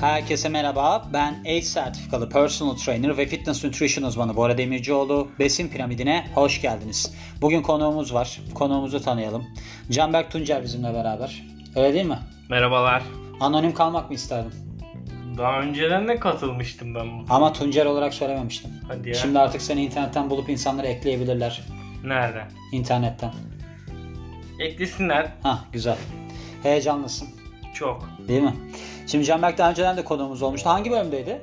Herkese merhaba. Ben ACE sertifikalı personal trainer ve fitness nutrition uzmanı Bora Demircioğlu. Besin piramidine hoş geldiniz. Bugün konuğumuz var. Konuğumuzu tanıyalım. Canberk Tuncer bizimle beraber. Öyle değil mi? Merhabalar. Anonim kalmak mı isterdin? Daha önceden de katılmıştım ben. bu- Ama Tuncer olarak söylememiştim. Hadi ya. Şimdi artık seni internetten bulup insanları ekleyebilirler. Nereden? İnternetten. Eklesinler. Hah güzel. Heyecanlısın. Çok. Değil mi? Şimdi Canberk daha önceden de konuğumuz olmuştu. Hangi bölümdeydi?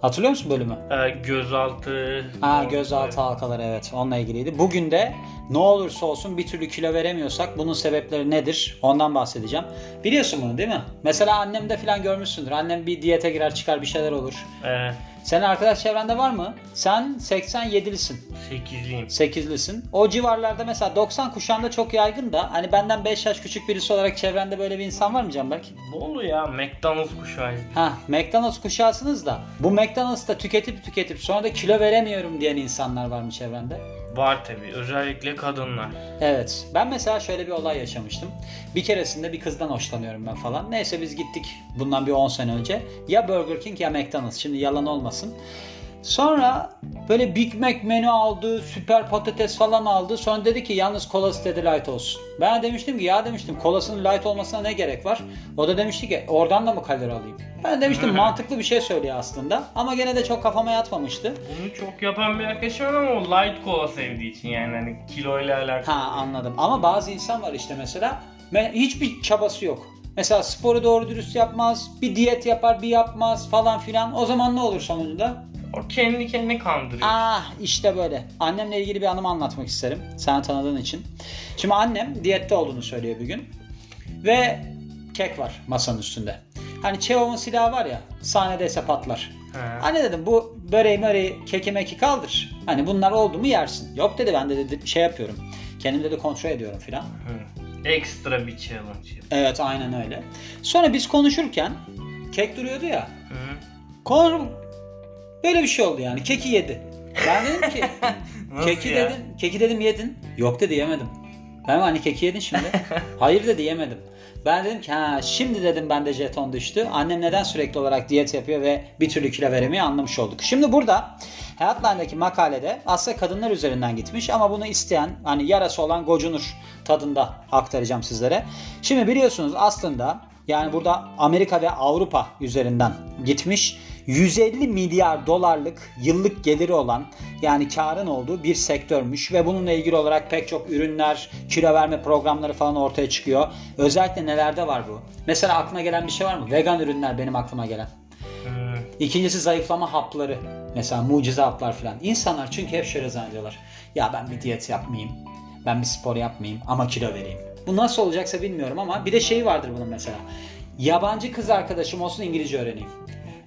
Hatırlıyor musun bölümü? Ee, gözaltı. Ha gözaltı halkaları evet onunla ilgiliydi. Bugün de ne olursa olsun bir türlü kilo veremiyorsak bunun sebepleri nedir? Ondan bahsedeceğim. Biliyorsun bunu değil mi? Mesela annemde falan görmüşsündür. Annem bir diyete girer çıkar bir şeyler olur. Ee, Senin arkadaş çevrende var mı? Sen 87'lisin. 8'liyim. 8'lisin. O civarlarda mesela 90 kuşağında çok yaygın da hani benden 5 yaş küçük birisi olarak çevrende böyle bir insan var mı Canberk? Bolu ya. McDonald's kuşağıyız. Ha McDonald's kuşağısınız da bu McDonald's'ta tüketip tüketip sonra da kilo veremiyorum diyen insanlar var mı çevrende? Var tabi. Özellikle kadınlar. Evet. Ben mesela şöyle bir olay yaşamıştım. Bir keresinde bir kızdan hoşlanıyorum ben falan. Neyse biz gittik bundan bir 10 sene önce. Ya Burger King ya McDonald's. Şimdi yalan olmasın. Sonra böyle Big Mac menü aldı, süper patates falan aldı. Sonra dedi ki yalnız kolası dedi light olsun. Ben demiştim ki ya demiştim kolasının light olmasına ne gerek var? O da demişti ki oradan da mı kalori alayım? Ben demiştim mantıklı bir şey söylüyor aslında. Ama gene de çok kafama yatmamıştı. Bunu çok yapan bir arkadaşım var ama o light cola sevdiği için yani hani kiloyla alakalı. Ha anladım. Ama bazı insan var işte mesela me- hiçbir çabası yok. Mesela sporu doğru dürüst yapmaz, bir diyet yapar, bir yapmaz falan filan. O zaman ne olur sonucunda? O kendi kendini kandırıyor. Ah işte böyle. Annemle ilgili bir anımı anlatmak isterim. Sen tanıdığın için. Şimdi annem diyette olduğunu söylüyor bir gün. Ve kek var masanın üstünde. Hani Çehov'un silahı var ya sahnedeyse patlar. Ha. Anne dedim bu böreği möreği keki meki kaldır. Hani bunlar oldu mu yersin. Yok dedi ben de dedi şey yapıyorum. Kendim dedi kontrol ediyorum filan. Ekstra bir challenge. Evet aynen öyle. Sonra biz konuşurken kek duruyordu ya. Hı. Konu böyle bir şey oldu yani. Keki yedi. Ben dedim ki keki ya? dedim. Keki dedim yedin. Yok dedi yemedim. Ben hani keki yedin şimdi. Hayır dedi yemedim. Ben dedim ki ha şimdi dedim bende jeton düştü. Annem neden sürekli olarak diyet yapıyor ve bir türlü kilo veremiyor anlamış olduk. Şimdi burada Hayatline'daki makalede aslında kadınlar üzerinden gitmiş ama bunu isteyen hani yarası olan gocunur tadında aktaracağım sizlere. Şimdi biliyorsunuz aslında yani burada Amerika ve Avrupa üzerinden gitmiş 150 milyar dolarlık yıllık geliri olan yani karın olduğu bir sektörmüş ve bununla ilgili olarak pek çok ürünler, kilo verme programları falan ortaya çıkıyor. Özellikle nelerde var bu? Mesela aklına gelen bir şey var mı? Vegan ürünler benim aklıma gelen. Hı. İkincisi zayıflama hapları. Mesela mucize haplar falan. İnsanlar çünkü hep şöyle zannediyorlar. Ya ben bir diyet yapmayayım. Ben bir spor yapmayayım ama kilo vereyim. Bu nasıl olacaksa bilmiyorum ama bir de şey vardır bunun mesela. Yabancı kız arkadaşım olsun İngilizce öğreneyim.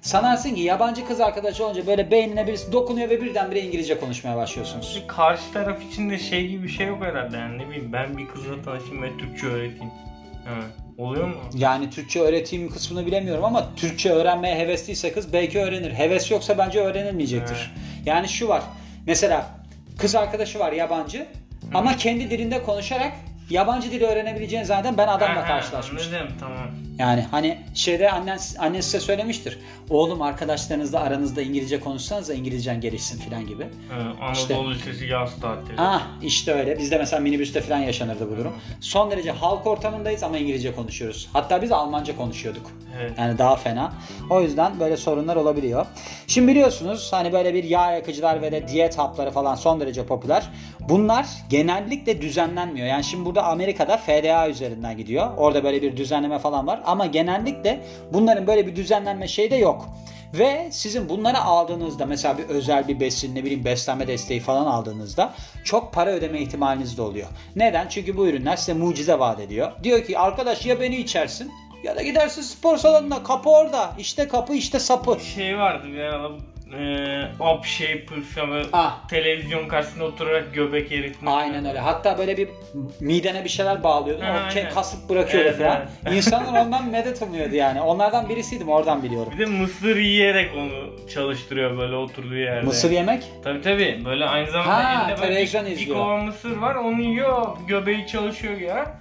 Sanarsın ki yabancı kız arkadaşı olunca böyle beynine birisi dokunuyor ve birdenbire İngilizce konuşmaya başlıyorsunuz. Bir karşı taraf için de şey gibi bir şey yok herhalde yani ne bileyim ben bir kızla tanışayım ve Türkçe öğreteyim. Ha. Oluyor mu? Yani Türkçe öğreteyim kısmını bilemiyorum ama Türkçe öğrenmeye hevesliyse kız belki öğrenir. Heves yoksa bence öğrenilmeyecektir. Yani şu var. Mesela kız arkadaşı var yabancı ama kendi dilinde konuşarak yabancı dili öğrenebileceğini zaten ben adamla karşılaşmıştım. Anladım tamam. Yani hani şeyde annen, annen size söylemiştir. Oğlum arkadaşlarınızla aranızda İngilizce konuşsanız da İngilizcen gelişsin falan gibi. Ha, Anadolu Lisesi yaz tatili. Ah işte öyle. Bizde mesela minibüste falan yaşanırdı bu durum. Son derece halk ortamındayız ama İngilizce konuşuyoruz. Hatta biz Almanca konuşuyorduk. Evet. Yani daha fena. O yüzden böyle sorunlar olabiliyor. Şimdi biliyorsunuz hani böyle bir yağ yakıcılar ve de diyet hapları falan son derece popüler. Bunlar genellikle düzenlenmiyor. Yani şimdi burada Amerika'da FDA üzerinden gidiyor. Orada böyle bir düzenleme falan var. Ama genellikle bunların böyle bir düzenlenme şeyi de yok. Ve sizin bunları aldığınızda mesela bir özel bir besin ne bileyim beslenme desteği falan aldığınızda çok para ödeme ihtimaliniz de oluyor. Neden? Çünkü bu ürünler size mucize vaat ediyor. Diyor ki arkadaş ya beni içersin ya da gidersin spor salonuna kapı orada. İşte kapı işte sapı. Şey vardı bir ara e, up shaper falan Ah. televizyon karşısında oturarak göbek eritme. Aynen öyle. Hatta böyle bir midene bir şeyler bağlıyordun. O aynen. kasıp bırakıyordu Evet, falan. evet. İnsanlar ondan medet umuyordu yani. Onlardan birisiydim oradan biliyorum. Bir de mısır yiyerek onu çalıştırıyor böyle oturduğu yerde. Mısır yemek? Tabi tabi böyle aynı zamanda Ha, elinde böyle bir, bir kova mısır var onu yiyor göbeği çalışıyor ya.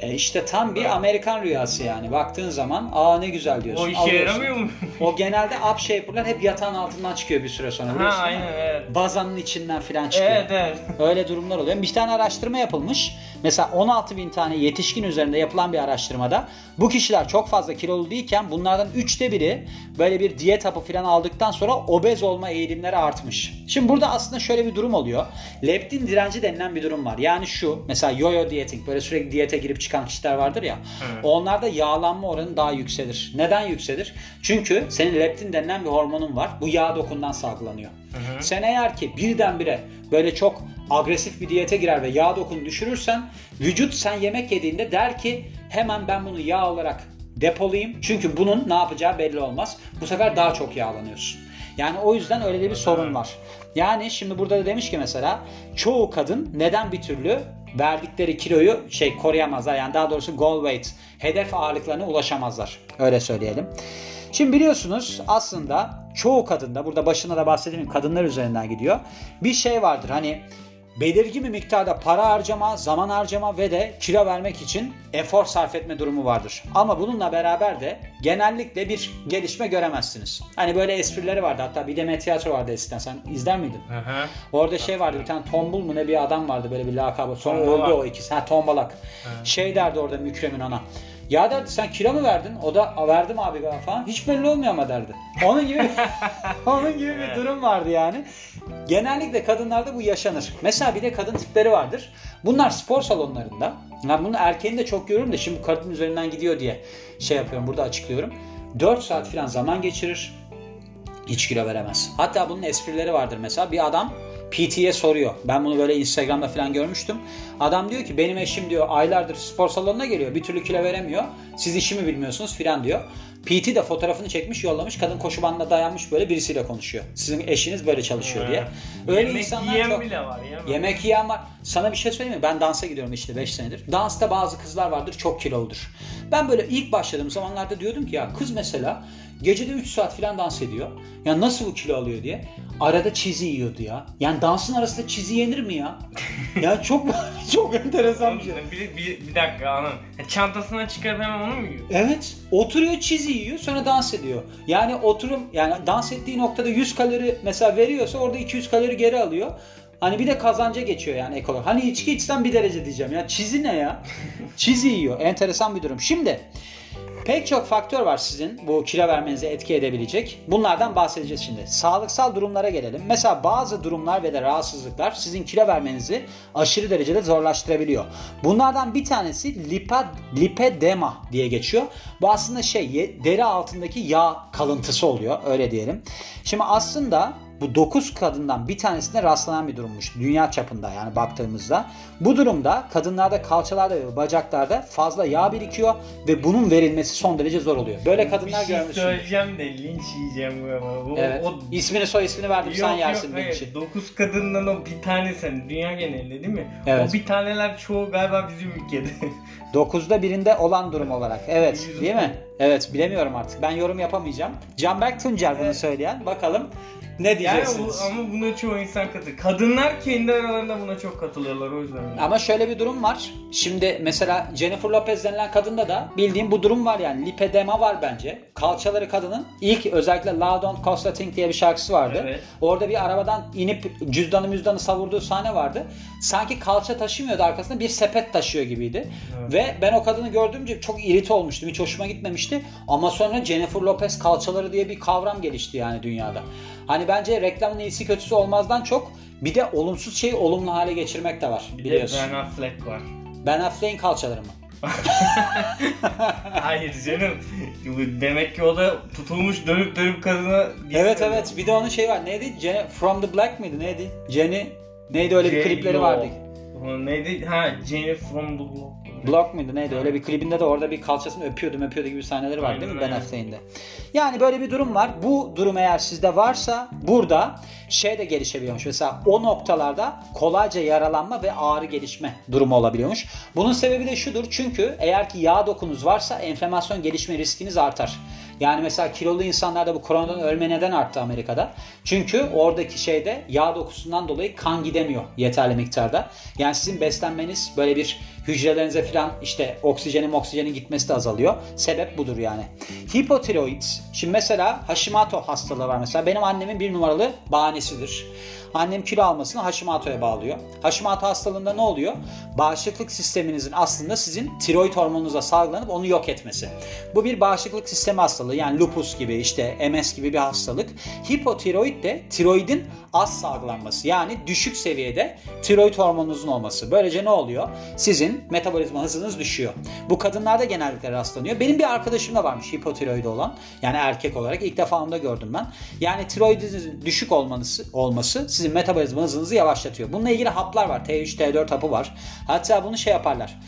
E işte tam bir Amerikan rüyası yani. Baktığın zaman aa ne güzel diyorsun. O işe alıyorsun. yaramıyor mu? O genelde up shaper'lar hep yatağın altından çıkıyor bir süre sonra. ha aynen evet. Bazanın içinden filan çıkıyor. Evet evet. Öyle durumlar oluyor. Bir tane araştırma yapılmış. Mesela 16 bin tane yetişkin üzerinde yapılan bir araştırmada bu kişiler çok fazla kilolu değilken bunlardan üçte biri böyle bir diyet hapı falan aldıktan sonra obez olma eğilimleri artmış. Şimdi burada aslında şöyle bir durum oluyor. Leptin direnci denilen bir durum var. Yani şu mesela yo-yo dieting böyle sürekli diyete girip çıkan kişiler vardır ya. Evet. Onlarda yağlanma oranı daha yükselir. Neden yükselir? Çünkü senin leptin denilen bir hormonun var. Bu yağ dokundan salgılanıyor. Hı hı. Sen eğer ki birdenbire böyle çok agresif bir diyete girer ve yağ dokunu düşürürsen vücut sen yemek yediğinde der ki hemen ben bunu yağ olarak depolayayım. Çünkü bunun ne yapacağı belli olmaz. Bu sefer daha çok yağlanıyorsun. Yani o yüzden öyle de bir sorun var. Yani şimdi burada da demiş ki mesela çoğu kadın neden bir türlü verdikleri kiloyu şey koruyamazlar. Yani daha doğrusu goal weight, hedef ağırlıklarına ulaşamazlar. Öyle söyleyelim. Şimdi biliyorsunuz aslında çoğu kadında burada başına da bahsedeyim kadınlar üzerinden gidiyor. Bir şey vardır hani belirgin bir miktarda para harcama, zaman harcama ve de kilo vermek için efor sarf etme durumu vardır. Ama bununla beraber de genellikle bir gelişme göremezsiniz. Hani böyle esprileri vardı hatta bir de tiyatro vardı eskiden sen izler miydin? Hı hı. Orada şey vardı bir tane tombul mu ne bir adam vardı böyle bir lakabı. Sonra Tombalak. öldü o ikisi. Ha tombalak. Şey derdi orada Mükremin ona. Ya derdi sen kilo mu verdin? O da "A, verdim abi falan. Hiç belli olmuyor ama derdi. Onun gibi onun gibi bir durum vardı yani. Genellikle kadınlarda bu yaşanır. Mesela bir de kadın tipleri vardır. Bunlar spor salonlarında. Ben bunu erkeğin de çok görüyorum da şimdi kadın üzerinden gidiyor diye şey yapıyorum burada açıklıyorum. 4 saat falan zaman geçirir. Hiç kilo veremez. Hatta bunun esprileri vardır mesela. Bir adam PT'ye soruyor. Ben bunu böyle Instagram'da falan görmüştüm. Adam diyor ki benim eşim diyor aylardır spor salonuna geliyor. Bir türlü kilo veremiyor. Siz işimi bilmiyorsunuz filan diyor. PT de fotoğrafını çekmiş yollamış. Kadın koşu bandına dayanmış böyle birisiyle konuşuyor. Sizin eşiniz böyle çalışıyor diye. Öyle Yemek insanlar yiyen çok. bile var ya. Yemek yiyen var. Sana bir şey söyleyeyim mi? Ben dansa gidiyorum işte 5 senedir. Dansta bazı kızlar vardır çok kiloludur. Ben böyle ilk başladığım zamanlarda diyordum ki ya kız mesela gecede 3 saat falan dans ediyor. Ya nasıl bu kilo alıyor diye. Arada çizi yiyordu ya. Yani dansın arasında çizi yenir mi ya? ya çok çok enteresan bir şey. Bir, bir, bir dakika anam. Çantasından çıkarıp hemen onu mu yiyor? Evet. Oturuyor çizi yiyor sonra dans ediyor. Yani oturum yani dans ettiği noktada 100 kalori mesela veriyorsa orada 200 kalori geri alıyor. Hani bir de kazanca geçiyor yani ek olarak. Hani içki içsem bir derece diyeceğim. Ya çizi ne ya? çizi yiyor. Enteresan bir durum. Şimdi Pek çok faktör var sizin bu kilo vermenize etki edebilecek. Bunlardan bahsedeceğiz şimdi. Sağlıksal durumlara gelelim. Mesela bazı durumlar ve de rahatsızlıklar sizin kilo vermenizi aşırı derecede zorlaştırabiliyor. Bunlardan bir tanesi lipad, lipedema diye geçiyor. Bu aslında şey deri altındaki yağ kalıntısı oluyor öyle diyelim. Şimdi aslında bu 9 kadından bir tanesine rastlanan bir durummuş dünya çapında yani baktığımızda. Bu durumda kadınlarda kalçalarda ve bacaklarda fazla yağ birikiyor ve bunun verilmesi son derece zor oluyor. Böyle kadınlar bir şey görmüşsün. söyleyeceğim de linç yiyeceğim ama. Evet. O, İsmini soy ismini verdim sen Yok, yersin yok, için. 9 kadından o bir tanesi dünya genelinde değil mi? Evet. O bir taneler çoğu galiba bizim ülkede. 9'da birinde olan durum olarak. Evet değil mi? Evet bilemiyorum artık. Ben yorum yapamayacağım. Canberk Tuncer bunu söyleyen. Bakalım ne yani diyeceksiniz? ama buna çoğu insan katılıyor. Kadınlar kendi aralarında buna çok katılıyorlar o yüzden. Ama şöyle bir durum var. Şimdi mesela Jennifer Lopez denilen kadında da bildiğim bu durum var yani. Lipedema var bence. Kalçaları kadının ilk özellikle Loud Don't Cost a Thing diye bir şarkısı vardı. Evet. Orada bir arabadan inip cüzdanı müzdanı savurduğu sahne vardı. Sanki kalça taşımıyordu arkasında bir sepet taşıyor gibiydi. Ve ben o kadını gördüğümce çok irite olmuştum. Hiç hoşuma gitmemişti. Ama sonra Jennifer Lopez kalçaları diye bir kavram gelişti yani dünyada. Hani bence reklamın iyisi kötüsü olmazdan çok bir de olumsuz şeyi olumlu hale geçirmek de var Bir biliyorsun. de Ben Affleck var. Ben Affleck'in kalçaları mı? Hayır canım. Demek ki o da tutulmuş dönüp dönüp kadına... Evet evet. Bir de onun şey var. Neydi? Jenny From the Black mıydı? Neydi? Jenny neydi öyle bir J- klipleri Yo. vardı. Neydi? Ha Jenny from the Block. Block mıydı neydi? Öyle bir klibinde de orada bir kalçasını öpüyordu öpüyordu gibi sahneleri var değil mi Aynen, Ben. Affleck'in de. Yani böyle bir durum var. Bu durum eğer sizde varsa burada şey de gelişebiliyormuş. Mesela o noktalarda kolayca yaralanma ve ağrı gelişme durumu olabiliyormuş. Bunun sebebi de şudur. Çünkü eğer ki yağ dokunuz varsa enflamasyon gelişme riskiniz artar. Yani mesela kilolu insanlarda bu koronadan ölme neden arttı Amerika'da? Çünkü oradaki şeyde yağ dokusundan dolayı kan gidemiyor yeterli miktarda. Yani sizin beslenmeniz böyle bir hücrelerinize falan işte oksijenin oksijenin gitmesi de azalıyor. Sebep budur yani. Hipotiroid. Şimdi mesela Hashimoto hastalığı var mesela. Benim annemin bir numaralı bahanesidir. Annem kilo almasını Hashimoto'ya bağlıyor. Hashimoto hastalığında ne oluyor? Bağışıklık sisteminizin aslında sizin tiroid hormonunuzla salgılanıp onu yok etmesi. Bu bir bağışıklık sistemi hastalığı. Yani lupus gibi işte MS gibi bir hastalık. Hipotiroid de tiroidin az salgılanması. Yani düşük seviyede tiroid hormonunuzun olması. Böylece ne oluyor? Sizin metabolizma hızınız düşüyor. Bu kadınlarda genellikle rastlanıyor. Benim bir arkadaşım da varmış hipotiroidi olan. Yani erkek olarak ilk defa onu da gördüm ben. Yani tiroidinizin düşük olması, olması sizin metabolizma hızınızı yavaşlatıyor. Bununla ilgili haplar var. T3, T4 hapı var. Hatta bunu şey yaparlar.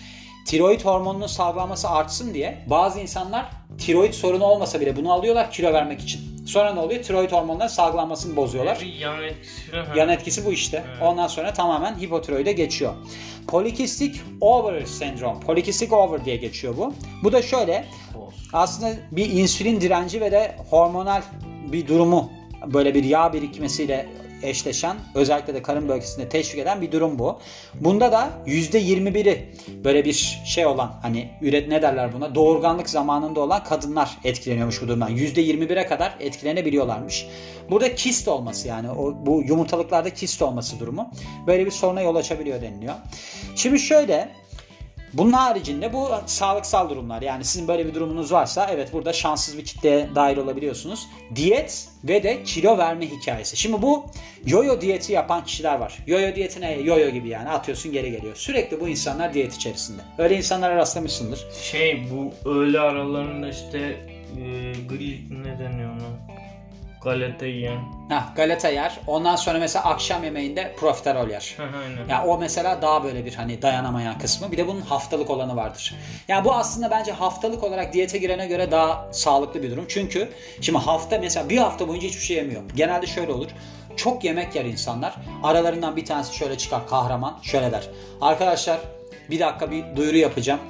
Tiroid hormonunun salgılanması artsın diye bazı insanlar tiroid sorunu olmasa bile bunu alıyorlar kilo vermek için. Sonra ne oluyor? Tiroid hormonların salgılanmasını bozuyorlar. Bir yan etkisi. Yan etkisi bu işte. Evet. Ondan sonra tamamen hipotiroide geçiyor. Polikistik over sendrom. Polikistik over diye geçiyor bu. Bu da şöyle aslında bir insülin direnci ve de hormonal bir durumu böyle bir yağ birikmesiyle eşleşen özellikle de karın bölgesinde teşvik eden bir durum bu. Bunda da %21'i böyle bir şey olan hani üret ne derler buna doğurganlık zamanında olan kadınlar etkileniyormuş bu durumdan. %21'e kadar etkilenebiliyorlarmış. Burada kist olması yani o, bu yumurtalıklarda kist olması durumu böyle bir soruna yol açabiliyor deniliyor. Şimdi şöyle bunun haricinde bu sağlıksal durumlar. Yani sizin böyle bir durumunuz varsa evet burada şanssız bir kitleye dahil olabiliyorsunuz. Diyet ve de kilo verme hikayesi. Şimdi bu yoyo diyeti yapan kişiler var. Yoyo diyeti ne? Yoyo gibi yani atıyorsun geri geliyor. Sürekli bu insanlar diyet içerisinde. Öyle insanlara rastlamışsındır. Şey bu öğle aralarında işte e, grill ne deniyor ona? Galeta yiyen. Hah, galeta yer. Ondan sonra mesela akşam yemeğinde profiterol yer. Aynen. Ya o mesela daha böyle bir hani dayanamayan kısmı. Bir de bunun haftalık olanı vardır. Yani bu aslında bence haftalık olarak diyete girene göre daha sağlıklı bir durum. Çünkü şimdi hafta mesela bir hafta boyunca hiçbir şey yemiyor. Genelde şöyle olur. Çok yemek yer insanlar. Aralarından bir tanesi şöyle çıkar kahraman. Şöyle der. Arkadaşlar bir dakika bir duyuru yapacağım.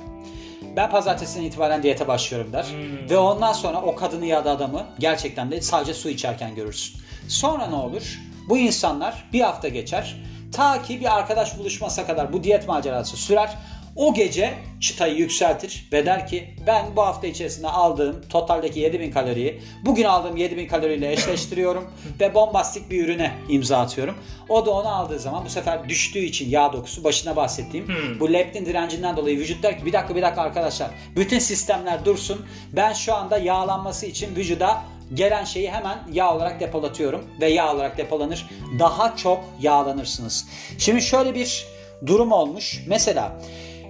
Ben pazartesinden itibaren diyete başlıyorum der. Hmm. Ve ondan sonra o kadını ya da adamı gerçekten de sadece su içerken görürsün. Sonra ne olur? Bu insanlar bir hafta geçer. Ta ki bir arkadaş buluşmasa kadar bu diyet macerası sürer. O gece çıtayı yükseltir ve der ki ben bu hafta içerisinde aldığım totaldeki 7000 kaloriyi bugün aldığım 7000 kaloriyle eşleştiriyorum ve bombastik bir ürüne imza atıyorum. O da onu aldığı zaman bu sefer düştüğü için yağ dokusu başına bahsettiğim Hmm. bu leptin direncinden dolayı vücut der ki bir dakika bir dakika arkadaşlar bütün sistemler dursun ben şu anda yağlanması için vücuda gelen şeyi hemen yağ olarak depolatıyorum ve yağ olarak depolanır daha çok yağlanırsınız. Şimdi şöyle bir durum olmuş mesela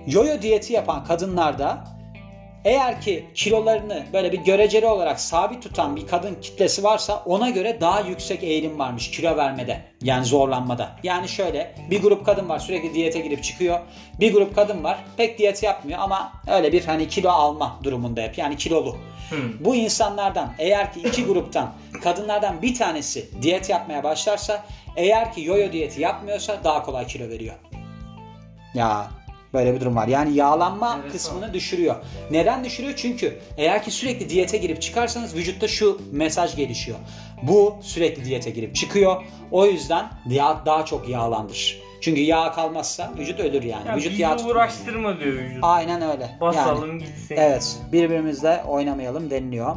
yoyo diyeti yapan kadınlarda eğer ki kilolarını böyle bir göreceli olarak sabit tutan bir kadın kitlesi varsa ona göre daha yüksek eğilim varmış kilo vermede. Yani zorlanmada. Yani şöyle bir grup kadın var sürekli diyete girip çıkıyor. Bir grup kadın var pek diyet yapmıyor ama öyle bir hani kilo alma durumunda hep. Yani kilolu. Hmm. Bu insanlardan eğer ki iki gruptan kadınlardan bir tanesi diyet yapmaya başlarsa eğer ki yoyo diyeti yapmıyorsa daha kolay kilo veriyor. Ya böyle bir durum var. Yani yağlanma Evet, kısmını düşürüyor. Neden düşürüyor? Çünkü eğer ki sürekli diyete girip çıkarsanız vücutta şu mesaj gelişiyor. Bu sürekli diyete girip çıkıyor. O yüzden yağ daha çok yağlandır. Çünkü yağ kalmazsa vücut ölür yani. Ya vücut yağ uğraştırma diyor vücut. Aynen öyle. Yani. Basalım gitsin. Evet, birbirimizle oynamayalım deniliyor.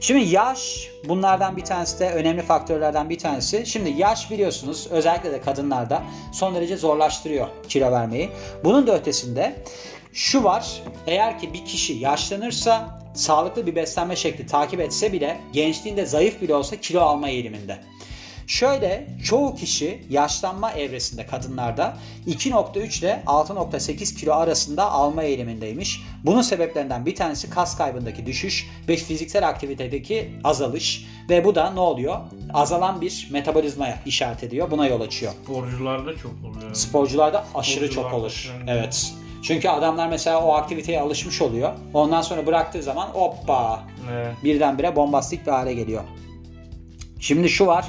Şimdi yaş bunlardan bir tanesi de önemli faktörlerden bir tanesi. Şimdi yaş biliyorsunuz özellikle de kadınlarda son derece zorlaştırıyor kilo vermeyi. Bunun da ötesinde şu var. Eğer ki bir kişi yaşlanırsa sağlıklı bir beslenme şekli takip etse bile gençliğinde zayıf bile olsa kilo alma eğiliminde. Şöyle çoğu kişi yaşlanma evresinde kadınlarda 2.3 ile 6.8 kilo arasında alma eğilimindeymiş. Bunun sebeplerinden bir tanesi kas kaybındaki düşüş ve fiziksel aktivitedeki azalış ve bu da ne oluyor? Azalan bir metabolizmaya işaret ediyor. Buna yol açıyor. Sporcularda çok oluyor. Sporcularda aşırı çok Sporcularda olur. falan. Evet. Çünkü adamlar mesela o aktiviteye alışmış oluyor. Ondan sonra bıraktığı zaman hoppa Evet. birdenbire bombastik bir hale geliyor. Şimdi şu var.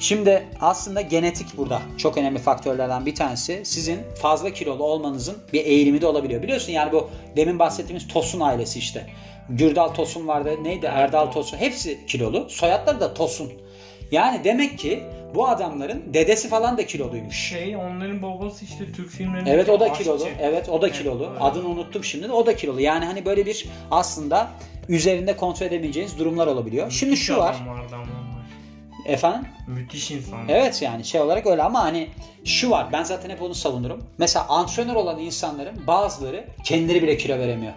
Şimdi aslında genetik burada çok önemli faktörlerden bir tanesi. Sizin fazla kilolu olmanızın bir eğilimi de olabiliyor. Biliyorsun yani bu demin bahsettiğimiz Tosun ailesi işte. Gürdal Tosun vardı. Neydi? Erdal Tosun. Hepsi kilolu. Soyadları da Tosun. Yani demek ki bu adamların dedesi falan da kiloluymuş. Şey onların babası işte Türk filmlerinde Evet o da aşçı. kilolu. Evet o da Evet, kilolu. öyle. Adını unuttum şimdi de o da kilolu. Yani hani böyle bir aslında üzerinde kontrol edemeyeceğiniz durumlar olabiliyor. Şimdi şu var. onlar. Efendim? Müthiş insan. Evet yani şey olarak öyle ama hani şu var. Ben zaten hep onu savunurum. Mesela antrenör olan insanların bazıları kendileri bile kilo veremiyor.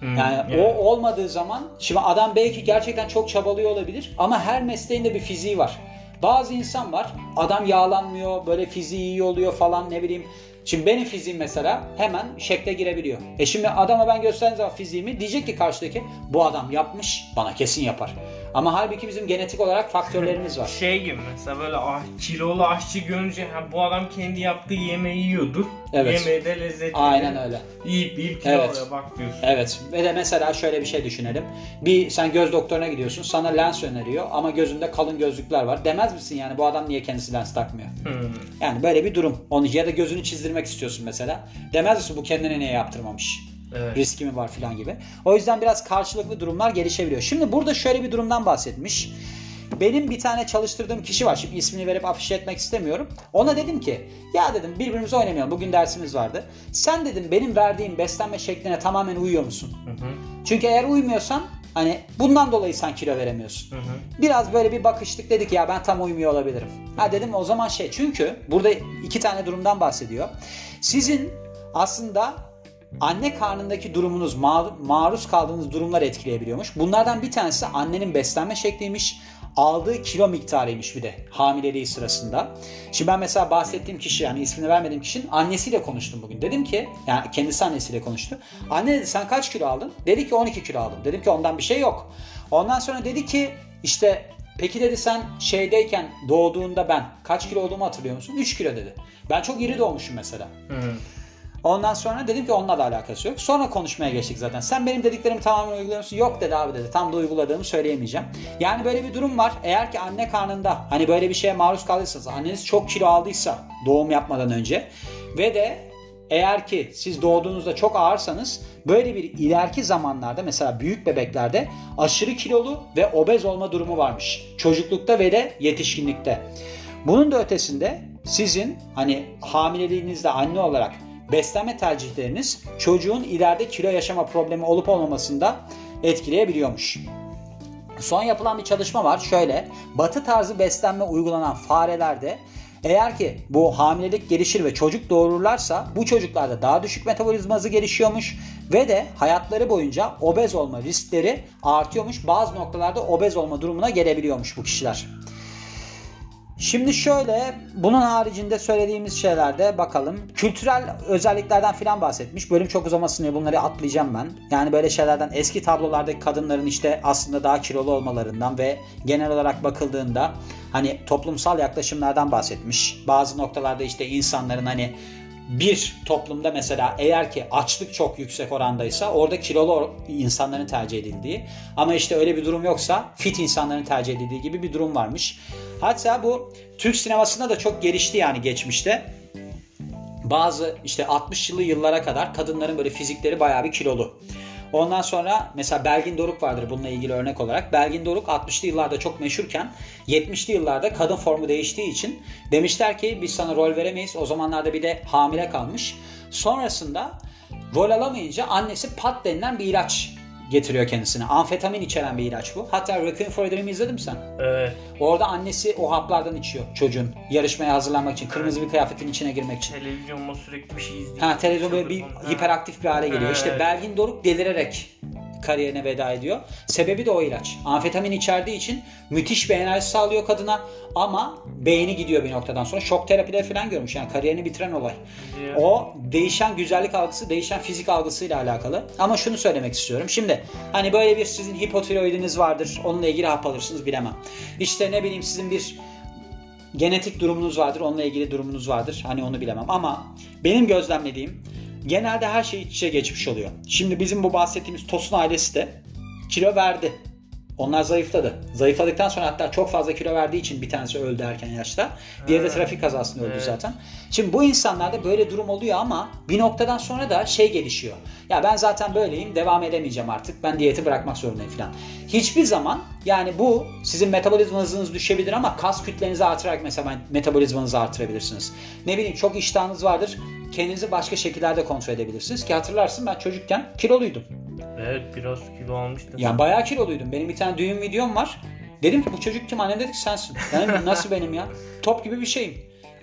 Hmm, Yani o olmadığı zaman şimdi adam belki gerçekten çok çabalıyor olabilir ama her mesleğinde bir fiziği var. Bazı insan var adam yağlanmıyor böyle fiziği iyi oluyor falan ne bileyim. Şimdi benim fiziğim mesela hemen şekle girebiliyor. E şimdi adama ben gösterdiğim zaman fiziğimi diyecek ki karşıdaki bu adam yapmış bana kesin yapar. Ama halbuki bizim genetik olarak faktörlerimiz var. Şey gibi mesela böyle ah, kilolu aşçı görünce ha, bu adam kendi yaptığı yemeği yiyordur. Evet. Yemeği de lezzetli. Aynen öyle. Yiyip yiyip kilo Evet. bak diyorsun. Evet ve de mesela şöyle bir şey düşünelim. Bir sen göz doktoruna gidiyorsun sana lens öneriyor ama gözünde kalın gözlükler var. Demez misin yani bu adam niye kendisi lens takmıyor? Hmm. Yani böyle bir durum. Onu ya da gözünü çizdirmek istiyorsun mesela. Demez misin bu kendine niye yaptırmamış? Evet. Riski mi var filan gibi. O yüzden biraz karşılıklı durumlar gelişebiliyor. Şimdi burada şöyle bir durumdan bahsetmiş. Benim bir tane çalıştırdığım kişi var. Şimdi ismini verip afişe etmek istemiyorum. Ona dedim ki ya dedim birbirimize oynamayalım. Bugün dersimiz vardı. Sen dedim benim verdiğim beslenme şekline tamamen uyuyor musun? Hı hı. Çünkü eğer uymuyorsan hani bundan dolayı sen kilo veremiyorsun. Hı hı. Biraz böyle bir bakıştık dedik ya ben tam uymuyor olabilirim. Ha dedim o zaman şey çünkü burada iki tane durumdan bahsediyor. Sizin aslında anne karnındaki durumunuz ma- maruz kaldığınız durumlar etkileyebiliyormuş. Bunlardan bir tanesi annenin beslenme şekliymiş. Aldığı kilo miktarıymış bir de hamileliği sırasında. Şimdi ben mesela bahsettiğim kişi yani ismini vermediğim kişinin annesiyle konuştum bugün. Dedim ki yani kendisi annesiyle konuştu. Anne dedi sen kaç kilo aldın? Dedi ki 12 kilo aldım. Dedim ki ondan bir şey yok. Ondan sonra dedi ki işte peki dedi sen şeydeyken doğduğunda ben kaç kilo olduğumu hatırlıyor musun? 3 kilo dedi. Ben çok iri doğmuşum mesela. Hı. Ondan sonra dedim ki onunla da alakası yok. Sonra konuşmaya geçtik zaten. Sen benim dediklerimi tamamen uyguluyor musun? Yok dedi abi dedi. Tam da uyguladığımı söyleyemeyeceğim. Yani böyle bir durum var. Eğer ki anne karnında hani böyle bir şeye maruz kaldıysanız anneniz çok kilo aldıysa doğum yapmadan önce ve de eğer ki siz doğduğunuzda çok ağırsanız böyle bir ileriki zamanlarda mesela büyük bebeklerde aşırı kilolu ve obez olma durumu varmış. Çocuklukta ve de yetişkinlikte. Bunun da ötesinde sizin hani hamileliğinizde anne olarak beslenme tercihleriniz çocuğun ileride kilo yaşama problemi olup olmamasında etkileyebiliyormuş. Son yapılan bir çalışma var. Şöyle, batı tarzı beslenme uygulanan farelerde eğer ki bu hamilelik gelişir ve çocuk doğururlarsa bu çocuklarda daha düşük metabolizma hızı gelişiyormuş ve de hayatları boyunca obez olma riskleri artıyormuş. Bazı noktalarda obez olma durumuna gelebiliyormuş bu kişiler. Şimdi şöyle bunun haricinde söylediğimiz şeylerde bakalım. Kültürel özelliklerden filan bahsetmiş. Bölüm çok uzamasın diye bunları atlayacağım ben. Yani böyle şeylerden eski tablolardaki kadınların işte aslında daha kilolu olmalarından ve genel olarak bakıldığında hani toplumsal yaklaşımlardan bahsetmiş. Bazı noktalarda işte insanların hani bir toplumda mesela eğer ki açlık çok yüksek orandaysa orada kilolu insanların tercih edildiği ama işte öyle bir durum yoksa fit insanların tercih edildiği gibi bir durum varmış. Hatta bu Türk sinemasında da çok gelişti yani geçmişte. Bazı işte 60'lı yıllara kadar kadınların böyle fizikleri bayağı bir kilolu. Ondan sonra mesela Belgin Doruk vardır bununla ilgili örnek olarak. Belgin Doruk 60'lı yıllarda çok meşhurken 70'li yıllarda kadın formu değiştiği için demişler ki biz sana rol veremeyiz. O zamanlarda bir de hamile kalmış. Sonrasında rol alamayınca annesi PAT denilen bir ilaç getiriyor kendisine. Amfetamin içeren bir ilaç bu. Hatta Requiem for a Dream'i izledin mi sen? Evet. Orada annesi o haplardan içiyor çocuğun. Yarışmaya hazırlanmak için. Kırmızı bir kıyafetin içine girmek için. Televizyonda sürekli bir şey izliyor. Ha televizyon böyle bir hiperaktif bir hale geliyor. İşte Evet. Belgin Doruk delirerek kariyerine veda ediyor. Sebebi de o ilaç. Amfetamin içerdiği için müthiş bir enerji sağlıyor kadına ama beyni gidiyor bir noktadan sonra. Şok terapileri falan görmüş. Yani kariyerini bitiren olay. O değişen güzellik algısı, değişen fizik algısıyla alakalı. Ama şunu söylemek istiyorum. Şimdi hani böyle bir sizin hipotiroidiniz vardır. Onunla ilgili hap alırsınız bilemem. İşte ne bileyim sizin bir genetik durumunuz vardır. Onunla ilgili durumunuz vardır. Hani onu bilemem. Ama benim gözlemlediğim genelde her şey iç içe geçmiş oluyor. Şimdi bizim bu bahsettiğimiz Tosun ailesi de kilo verdi. Onlar zayıfladı. Zayıfladıktan sonra hatta çok fazla kilo verdiği için bir tanesi öldü erken yaşta. Diğeri de trafik kazasında öldü Evet. zaten. Şimdi bu insanlarda böyle durum oluyor ama bir noktadan sonra da şey gelişiyor. Ya ben zaten böyleyim devam edemeyeceğim artık. Ben diyeti bırakmak zorundayım falan. Hiçbir zaman yani bu sizin metabolizma hızınız düşebilir ama kas kütlenizi artırarak mesela metabolizmanızı artırabilirsiniz. Ne bileyim çok iştahınız vardır. Kendinizi başka şekillerde kontrol edebilirsiniz. Ki hatırlarsın ben çocukken kiloluydum. Evet biraz kilo almıştım. Ya bayağı kiloluydum. Benim bir tane düğün videom var. Dedim ki bu çocuk kim? Anne dedik sensin. Yani nasıl benim ya? Top gibi bir şeyim.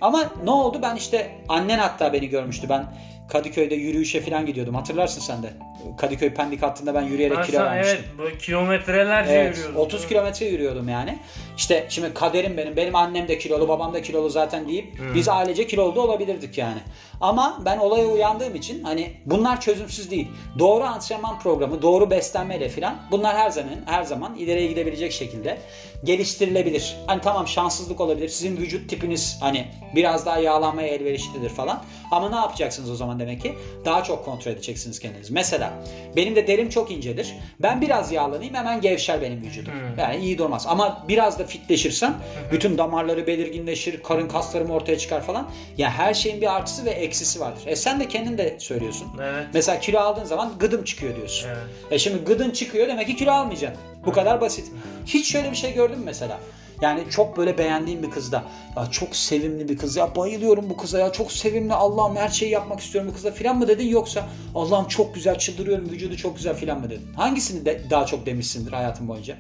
Ama ne oldu? Ben işte annen hatta beni görmüştü. Ben Kadıköy'de yürüyüşe falan gidiyordum. Hatırlarsın sen de. Kadıköy Pendik hattında ben yürüyerek Ha, kilo vermiştim. evet böyle kilometrelerce Evet, yürüyordun. 30 değil mi? kilometre yürüyordum yani. İşte şimdi kaderim benim. Benim annem de kilolu, babam da kilolu zaten deyip Hmm. biz ailece kilolu da olabilirdik yani. Ama ben olaya uyandığım için hani bunlar çözümsüz değil. Doğru antrenman programı, doğru beslenmeyle falan bunlar her zaman her zaman ileriye gidebilecek şekilde geliştirilebilir. Hani tamam şanssızlık olabilir. Sizin vücut tipiniz hani biraz daha yağlanmaya elverişlidir falan. Ama ne yapacaksınız o zaman demek ki? Daha çok kontrol edeceksiniz kendinizi. Mesela benim de derim çok incedir. Ben biraz yağlanayım hemen gevşer benim vücudum. Hmm. Yani iyi durmaz. Ama biraz da fitleşirsem bütün damarları belirginleşir, karın kaslarım ortaya çıkar falan. Ya her şeyin bir artısı ve eksisi vardır. E sen de kendin de söylüyorsun. Evet. Mesela kilo aldığın zaman gıdım çıkıyor diyorsun. Evet. E şimdi gıdın çıkıyor demek ki kilo almayacaksın. Bu kadar basit. Hiç şöyle bir şey gördün mü mesela? Yani çok böyle beğendiğim bir kızda. Ya çok sevimli bir kız. Ya bayılıyorum bu kıza ya. Çok sevimli. Allah'ım her şeyi yapmak istiyorum bu kızla filan mı dedin yoksa Allah'ım çok güzel çıldırıyorum vücudu çok güzel filan mı dedin? Hangisini de daha çok demişsindir hayatın boyunca?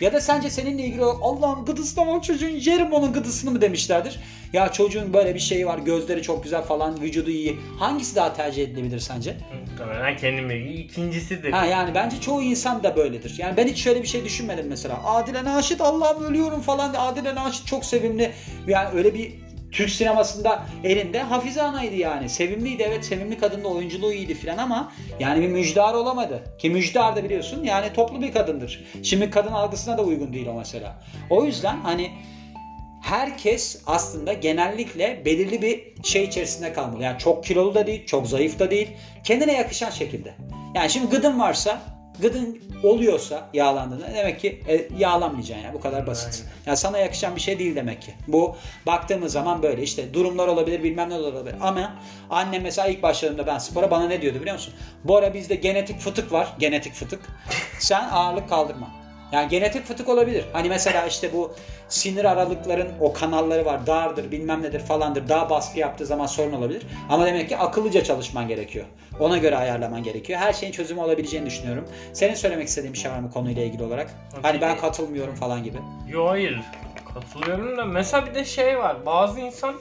Ya da sence seninle ilgili olarak Allah'ım gıdısına bak çocuğun yerim onun gıdısını mı demişlerdir? Ya çocuğun böyle bir şeyi var gözleri çok güzel falan vücudu iyi. Hangisi daha tercih edilebilir sence? Muhtemelen kendimle ilgili ikincisidir. Ha yani bence çoğu insan da böyledir. Yani ben hiç şöyle bir şey düşünmedim mesela. Adile Naşit Allah'ım ölüyorum falan. Adile Naşit çok sevimli. Yani öyle bir Türk sinemasında elinde Hafize Ana'ydı yani. Sevimliydi evet sevimli kadın da oyunculuğu iyiydi filan ama yani bir müjdar olamadı. Ki müjdar da biliyorsun yani toplu bir kadındır. Şimdi kadın algısına da uygun değil o mesela. O yüzden hani herkes aslında genellikle belirli bir şey içerisinde kalmalı. Yani çok kilolu da değil, çok zayıf da değil. Kendine yakışan şekilde. Yani şimdi gıdın varsa, gıdın oluyorsa yağlandığında demek ki e, yağlanmayacaksın yani bu kadar basit. Yani sana yakışan bir şey değil demek ki. Bu baktığımız zaman böyle işte durumlar olabilir bilmem ne olabilir. Ama annem mesela ilk başladığımda ben spora bana ne diyordu biliyor musun? Bu ara bizde genetik fıtık var. Genetik fıtık. Sen ağırlık kaldırma. Yani genetik fıtık olabilir. Hani mesela işte bu sinir aralıkların o kanalları var. Dardır bilmem nedir falandır. Daha baskı yaptığı zaman sorun olabilir. Ama demek ki akıllıca çalışman gerekiyor. Ona göre ayarlaman gerekiyor. Her şeyin çözümü olabileceğini düşünüyorum. Senin söylemek istediğin bir şey var mı konuyla ilgili olarak? Hani ben katılmıyorum falan gibi. Yo hayır. Katılıyorum da mesela bir de şey var. Bazı insan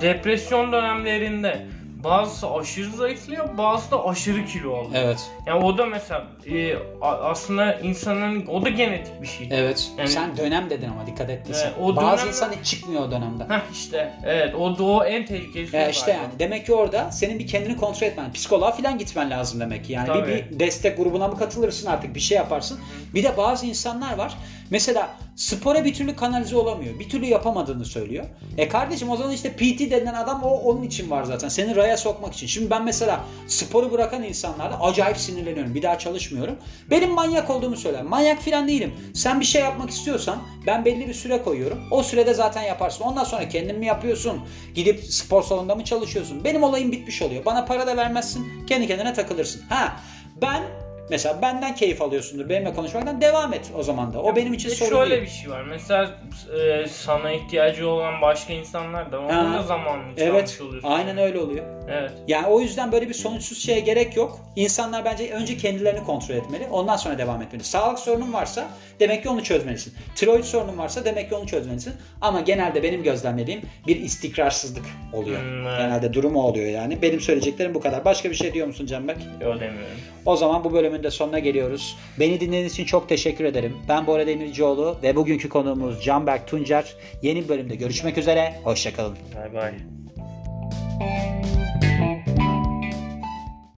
depresyon dönemlerinde bazısı aşırı zayıflıyor, bazısı da aşırı kilo alıyor. Evet. Yani o da mesela e, aslında insanın o da genetik bir şey. Evet. Yani- Sen dönem dedin ama dikkat ettiysen. Evet, o Bazı dönem- insan hiç çıkmıyor o dönemden. Heh işte evet o da o en tehlikelisi. Ya o işte yani demek ki orada senin bir kendini kontrol etmen, psikoloğa falan gitmen lazım demek ki. Yani bir, Tabii. bir destek grubuna mı katılırsın artık bir şey yaparsın. Bir de bazı insanlar var. Mesela spora bir türlü kanalize olamıyor. Bir türlü yapamadığını söylüyor. E kardeşim o zaman işte PT denilen adam o onun için var zaten. Seni raya sokmak için. Şimdi ben mesela sporu bırakan insanlarla acayip sinirleniyorum. Bir daha çalışmıyorum. Benim manyak olduğumu söyler. Manyak falan değilim. Sen bir şey yapmak istiyorsan ben belli bir süre koyuyorum. O sürede zaten yaparsın. Ondan sonra kendin mi yapıyorsun? Gidip spor salonunda mı çalışıyorsun? Benim olayım bitmiş oluyor. Bana para da vermezsin. Kendi kendine takılırsın. Ha ben Mesela benden keyif alıyorsundur benimle konuşmaktan devam et o zaman da. O benim için sorun şöyle değil. bir şey var. Mesela e, sana ihtiyacı olan başka insanlar da. Onun da zamanını Evet. oluyorsun. Aynen öyle oluyor. Evet. Yani o yüzden böyle bir sonuçsuz şeye gerek yok. İnsanlar bence önce kendilerini kontrol etmeli. Ondan sonra devam etmeli. Sağlık sorunun varsa demek ki onu çözmelisin. Tiroid sorunun varsa demek ki onu çözmelisin. Ama genelde benim gözlemlediğim bir istikrarsızlık oluyor. Hmm, evet. Genelde durumu oluyor yani. Benim söyleyeceklerim bu kadar. Başka bir şey diyor musun Canberk? Yo demiyorum. O zaman bu bölümün de sonuna geliyoruz. Beni dinlediğiniz için çok teşekkür ederim. Ben Bora Demircioğlu ve bugünkü konuğumuz Canberk Tuncer. Yeni bir bölümde görüşmek üzere. Hoşçakalın. Bay bay.